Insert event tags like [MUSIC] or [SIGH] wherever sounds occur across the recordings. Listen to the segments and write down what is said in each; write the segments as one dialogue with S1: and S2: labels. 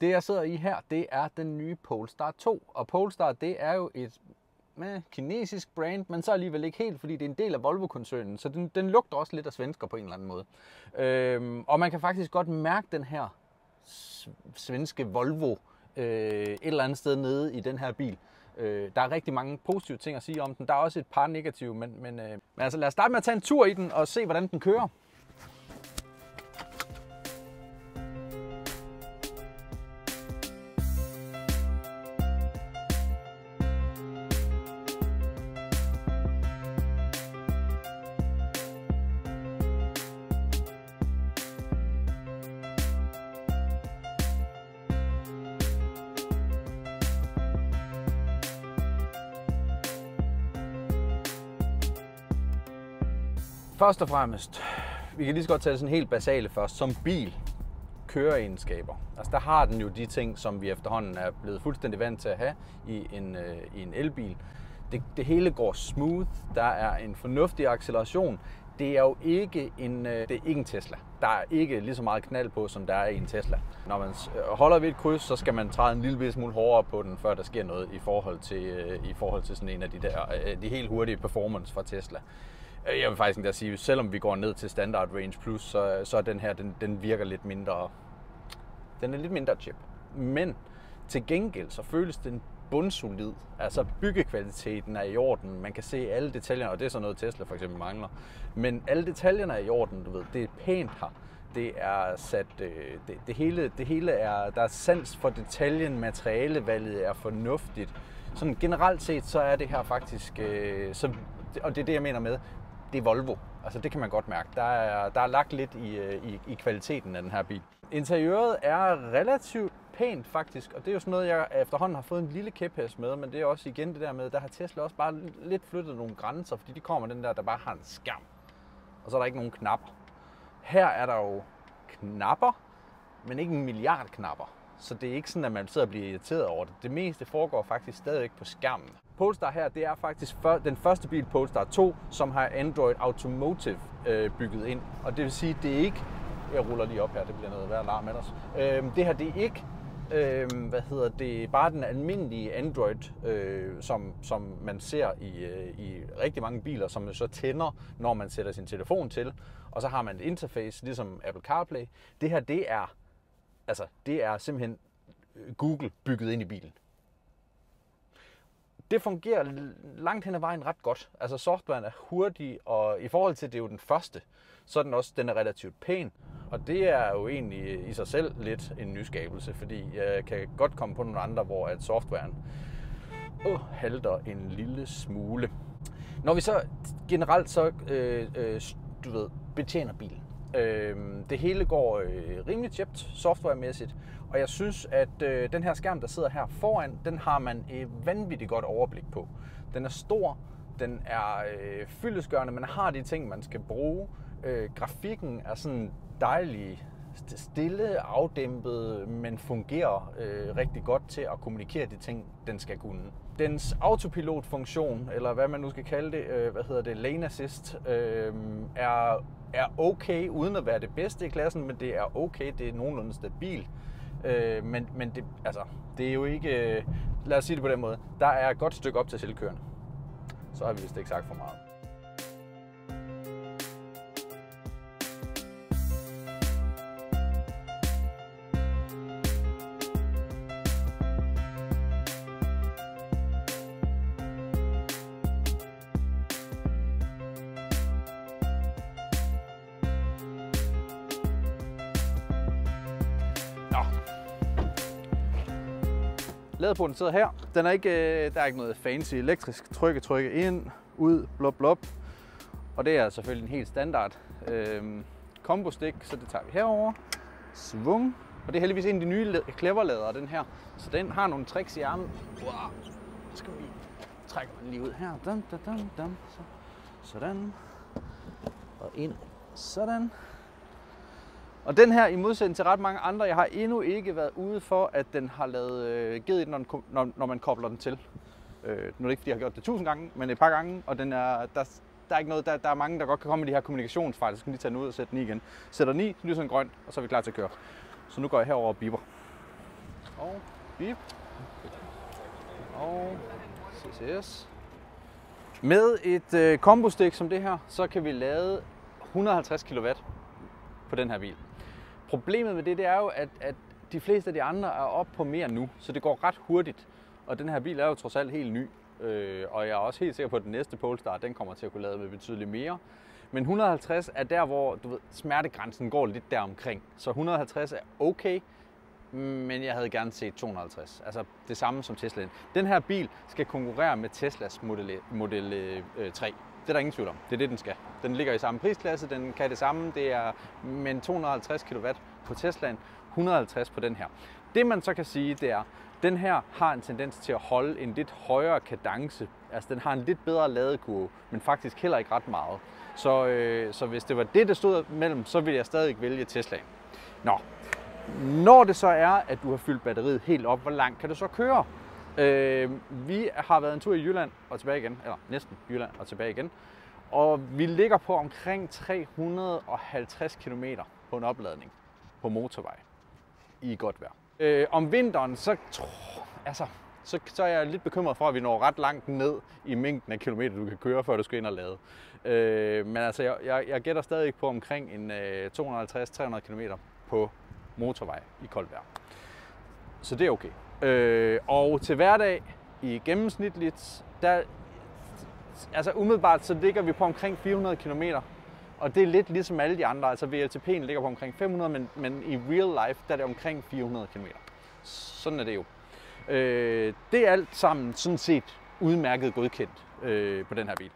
S1: Det jeg sidder i her, det er den nye Polestar 2. Og Polestar, det er jo et med kinesisk brand, men så alligevel ikke helt, fordi det er en del af Volvo-koncernen, så den, den lugter også lidt af svensker på en eller anden måde. Øhm, og man kan faktisk godt mærke den her svenske Volvo øh, et eller andet sted nede i den her bil. Øh, der er rigtig mange positive ting at sige om den. Der er også et par negative, men, men, øh, men altså, lad os starte med at tage en tur i den og se, hvordan den kører. Først og fremmest, vi kan lige så godt tage det sådan helt basale først. Som bil, køreegenskaber. Altså der har den jo de ting, som vi efterhånden er blevet fuldstændig vant til at have i en, øh, i en elbil. Det, det hele går smooth, der er en fornuftig acceleration. Det er jo ikke en, øh, det er ikke en Tesla. Der er ikke lige så meget knald på, som der er i en Tesla. Når man øh, holder ved et kryds, så skal man træde en lille smule hårdere på den, før der sker noget i forhold til, øh, i forhold til sådan en af de der øh, de helt hurtige performance fra Tesla. Øh, jeg vil faktisk endda sige, selvom vi går ned til Standard Range Plus, så, så er den her, den, den virker lidt mindre, den er lidt mindre chip. Men til gengæld, så føles den bundsolid. Altså byggekvaliteten er i orden. Man kan se alle detaljerne, og det er sådan noget Tesla for eksempel mangler. Men alle detaljerne er i orden, du ved. Det er pænt her. Det er sat, øh, det, det, hele, det hele er, der er sans for detaljen, materialevalget er fornuftigt. Sådan generelt set, så er det her faktisk, øh, så, og det er det, jeg mener med, det er Volvo. Altså det kan man godt mærke. Der er, der er lagt lidt i, øh, i, i kvaliteten af den her bil. Interiøret er relativt pænt faktisk, og det er jo sådan noget, jeg efterhånden har fået en lille kæphest med, men det er også igen det der med, der har Tesla også bare lidt flyttet nogle grænser, fordi de kommer den der, der bare har en skærm, og så er der ikke nogen knapper. Her er der jo knapper, men ikke en milliard knapper. Så det er ikke sådan, at man sidder og bliver irriteret over det. Det meste foregår faktisk stadigvæk på skærmen. Polestar her, det er faktisk for, den første bil, Polestar 2, som har Android Automotive øh, bygget ind. Og det vil sige, det er ikke... Jeg ruller lige op her, det bliver noget værd larm ellers. Øh, det her, det er ikke øh, hvad hedder det, bare den almindelige Android, øh, som, som man ser i, øh, i rigtig mange biler, som man så tænder, når man sætter sin telefon til. Og så har man et interface, ligesom Apple CarPlay. Det her, det er, altså, det er simpelthen øh, Google bygget ind i bilen det fungerer langt hen ad vejen ret godt. Altså softwaren er hurtig, og i forhold til, at det er jo den første, så er den også den er relativt pæn. Og det er jo egentlig øh, i sig selv lidt en nyskabelse, fordi jeg kan godt komme på nogle andre, hvor at softwaren uh, halter en lille smule. Når vi så generelt så øh, øh, du ved, betjener bilen, øh, det hele går øh, rimelig tjept softwaremæssigt, og jeg synes, at øh, den her skærm, der sidder her foran, den har man et vanvittigt godt overblik på. Den er stor, den er øh, fyldesgørende, man har de ting, man skal bruge. Øh, grafikken er sådan dejlig stille, afdæmpet, men fungerer øh, rigtig godt til at kommunikere de ting, den skal kunne. Dens autopilotfunktion, eller hvad man nu skal kalde det, øh, hvad hedder det, lane assist, øh, er, er okay, uden at være det bedste i klassen, men det er okay, det er nogenlunde stabilt. Øh, men men det, altså, det er jo ikke... Øh, lad os sige det på den måde. Der er et godt stykke op til selvkørende. Så har vi vist ikke sagt for meget. Ladeporten sidder her. Den er ikke, øh, der er ikke noget fancy elektrisk trykke, trykke ind, ud, blop, blop. Og det er selvfølgelig en helt standard øh, kombostik, så det tager vi herover. Svung. Og det er heldigvis en af de nye cleverladere, den her. Så den har nogle tricks i armen. Wow. Så skal vi trække den lige ud her. Dum, dum, dum, dum. Så. Sådan. Og ind. Sådan. Og den her, i modsætning til ret mange andre, jeg har endnu ikke været ude for, at den har lavet øh, givet når, den, når, når man kobler den til. Øh, nu er det ikke, fordi jeg har gjort det tusind gange, men et par gange, og den er, der, der er ikke noget, der, der er mange, der godt kan komme med de her kommunikationsfejl, så skal lige tage den ud og sætte den i igen. Sætter den i, lyser den grønt, og så er vi klar til at køre. Så nu går jeg herover og biber. Og bip. Og CCS. Med et øh, kombostik som det her, så kan vi lade 150 kW på den her bil. Problemet med det, det er jo, at, at de fleste af de andre er oppe på mere nu, så det går ret hurtigt. Og den her bil er jo trods alt helt ny, øh, og jeg er også helt sikker på, at den næste Polestar, den kommer til at kunne lade med betydeligt mere. Men 150 er der, hvor du ved, smertegrænsen går lidt deromkring. Så 150 er okay, men jeg havde gerne set 250. Altså det samme som Tesla. Den her bil skal konkurrere med Teslas Model, Model øh, 3. Det er der ingen tvivl om. Det er det, den skal. Den ligger i samme prisklasse, den kan det samme. Det er men 250 kW på Teslaen, 150 på den her. Det man så kan sige, det er, den her har en tendens til at holde en lidt højere kadence. Altså den har en lidt bedre ladekurve, men faktisk heller ikke ret meget. Så, øh, så hvis det var det, der stod mellem, så ville jeg stadig vælge Teslaen. Nå, når det så er, at du har fyldt batteriet helt op, hvor langt kan du så køre? Øh, vi har været en tur i Jylland og tilbage igen, eller næsten Jylland og tilbage igen. Og vi ligger på omkring 350 km på en opladning på motorvej i godt vejr. Øh, om vinteren, så, altså, så, så er jeg lidt bekymret for, at vi når ret langt ned i mængden af kilometer, du kan køre, før du skal ind og lade. Øh, men altså, jeg, jeg, jeg gætter stadig på omkring en øh, 250-300 km på motorvej i koldt vejr. Så det er okay. Øh, og til hverdag i gennemsnitligt, der, altså umiddelbart så ligger vi på omkring 400 km. Og det er lidt ligesom alle de andre. Altså VLTP'en ligger på omkring 500, men, men i real life, der er det omkring 400 km. Sådan er det jo. Øh, det er alt sammen sådan set udmærket godkendt øh, på den her bil.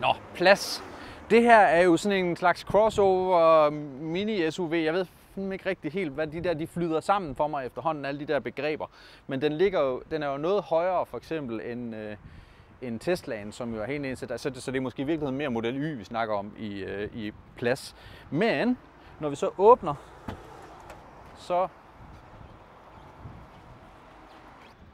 S1: Nå, plads. Det her er jo sådan en slags crossover mini SUV. Jeg ved ikke rigtig helt, hvad de der de flyder sammen for mig efterhånden, alle de der begreber. Men den, ligger jo, den er jo noget højere for eksempel end, øh, end Teslaen, som jo er helt indsat. Så, så det er måske i virkeligheden mere Model Y, vi snakker om i, øh, i plads. Men når vi så åbner, så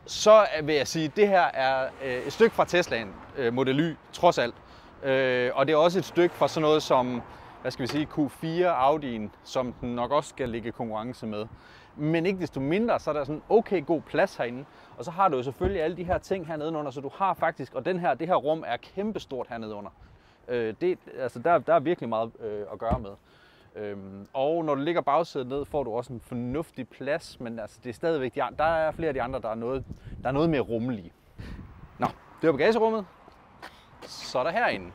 S1: så vil jeg sige, at det her er øh, et stykke fra Teslaen øh, Model Y, trods alt. Øh, og det er også et stykke fra sådan noget som hvad skal vi sige, Q4 Audi'en, som den nok også skal ligge konkurrence med. Men ikke desto mindre, så er der sådan okay god plads herinde. Og så har du jo selvfølgelig alle de her ting hernede under, så du har faktisk, og den her, det her rum er kæmpestort hernede under. Øh, det, altså der, der er virkelig meget øh, at gøre med. Øhm, og når du ligger bagsædet ned, får du også en fornuftig plads, men altså, det er stadigvæk, de, der er flere af de andre, der er noget, der er noget mere rummelige. Nå, det var bagagerummet. Så er der herinde.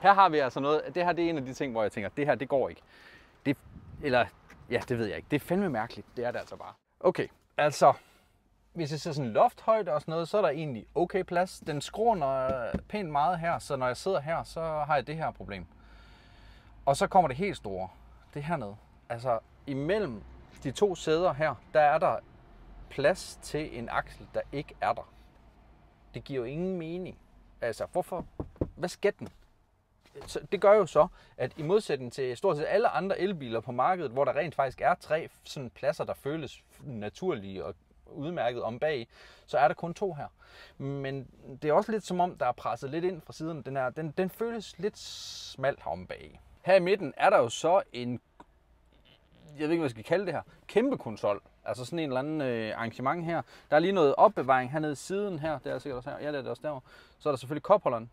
S1: Her har vi altså noget, det her det er en af de ting, hvor jeg tænker, det her det går ikke. Det, eller, ja, det ved jeg ikke. Det er fandme mærkeligt. Det er det altså bare. Okay, altså, hvis jeg ser sådan lofthøjde og sådan noget, så er der egentlig okay plads. Den skråner pænt meget her, så når jeg sidder her, så har jeg det her problem. Og så kommer det helt store. Det hernede. Altså, imellem de to sæder her, der er der plads til en aksel, der ikke er der. Det giver jo ingen mening. Altså, hvorfor? Hvad skal den? Så det gør jo så, at i modsætning til stort set alle andre elbiler på markedet, hvor der rent faktisk er tre sådan pladser, der føles naturlige og udmærket om bag, så er der kun to her. Men det er også lidt som om, der er presset lidt ind fra siden. Den, er, den, den føles lidt smalt om bag. Her i midten er der jo så en, jeg ved ikke, hvad jeg skal kalde det her, kæmpe konsol. Altså sådan en eller anden øh, arrangement her. Der er lige noget opbevaring hernede i siden her. Det er sikkert også her. Ja, det er det også derovre. Så er der selvfølgelig kopholderen.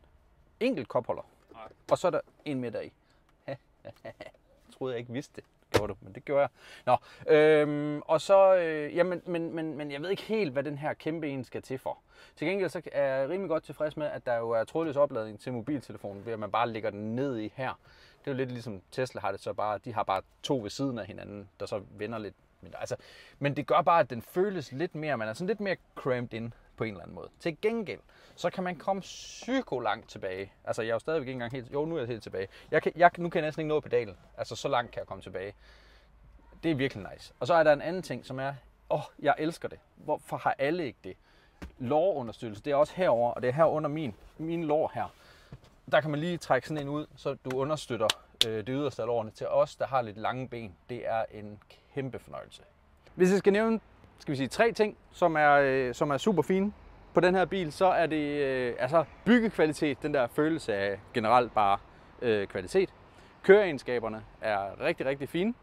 S1: Enkelt kopholder. Og så er der en meter i. [LAUGHS] troede jeg ikke vidste det. Gjorde du, men det gjorde jeg. Nå, øhm, og så, øh, jamen, men, men, men jeg ved ikke helt, hvad den her kæmpe en skal til for. Til gengæld så er jeg rimelig godt tilfreds med, at der jo er trådløs opladning til mobiltelefonen, ved at man bare lægger den ned i her. Det er jo lidt ligesom Tesla har det så bare, de har bare to ved siden af hinanden, der så vender lidt. Men, altså, men det gør bare, at den føles lidt mere, man er sådan lidt mere cramped in på en eller anden måde. Til gengæld, så kan man komme psyko langt tilbage. Altså, jeg er jo stadigvæk ikke engang helt... Jo, nu er jeg helt tilbage. Jeg kan, jeg, nu kan jeg næsten ikke nå pedalen. Altså, så langt kan jeg komme tilbage. Det er virkelig nice. Og så er der en anden ting, som er... Åh, oh, jeg elsker det. Hvorfor har alle ikke det? Lårunderstøttelse, det er også herover og det er her under min, min lår her. Der kan man lige trække sådan en ud, så du understøtter øh, det yderste af lårene. Til os, der har lidt lange ben, det er en kæmpe fornøjelse. Hvis jeg skal nævne skal vi sige, tre ting, som er, øh, som er super fine på den her bil, så er det øh, altså byggekvalitet, den der følelse af generelt bare øh, kvalitet. Køreegenskaberne er rigtig, rigtig fine.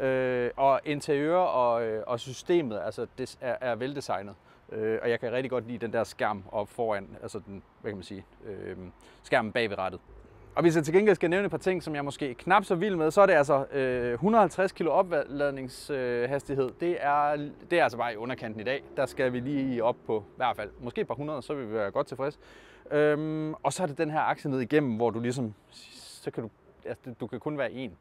S1: Øh, og interiør og, øh, og systemet altså, det er, er veldesignet. Øh, og jeg kan rigtig godt lide den der skærm op foran, altså den, hvad kan man sige, øh, skærmen bag ved rattet. Og hvis jeg til gengæld skal nævne et par ting, som jeg måske knap så vild med, så er det altså øh, 150 kilo opladningshastighed. Det er, det er altså bare i underkanten i dag. Der skal vi lige op på i hvert fald, måske et par hundrede, så vil vi være godt tilfreds. Øhm, og så er det den her akse ned igennem, hvor du ligesom, så kan du, altså, du kan kun være en.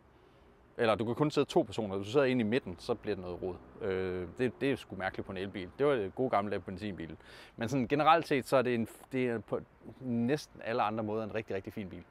S1: Eller du kan kun sidde to personer. Hvis du sidder inde i midten, så bliver det noget rod. Øh, det, det er sgu mærkeligt på en elbil. Det var det gode gamle benzinbil. Men sådan generelt set, så er det, en, det er på næsten alle andre måder en rigtig, rigtig fin bil.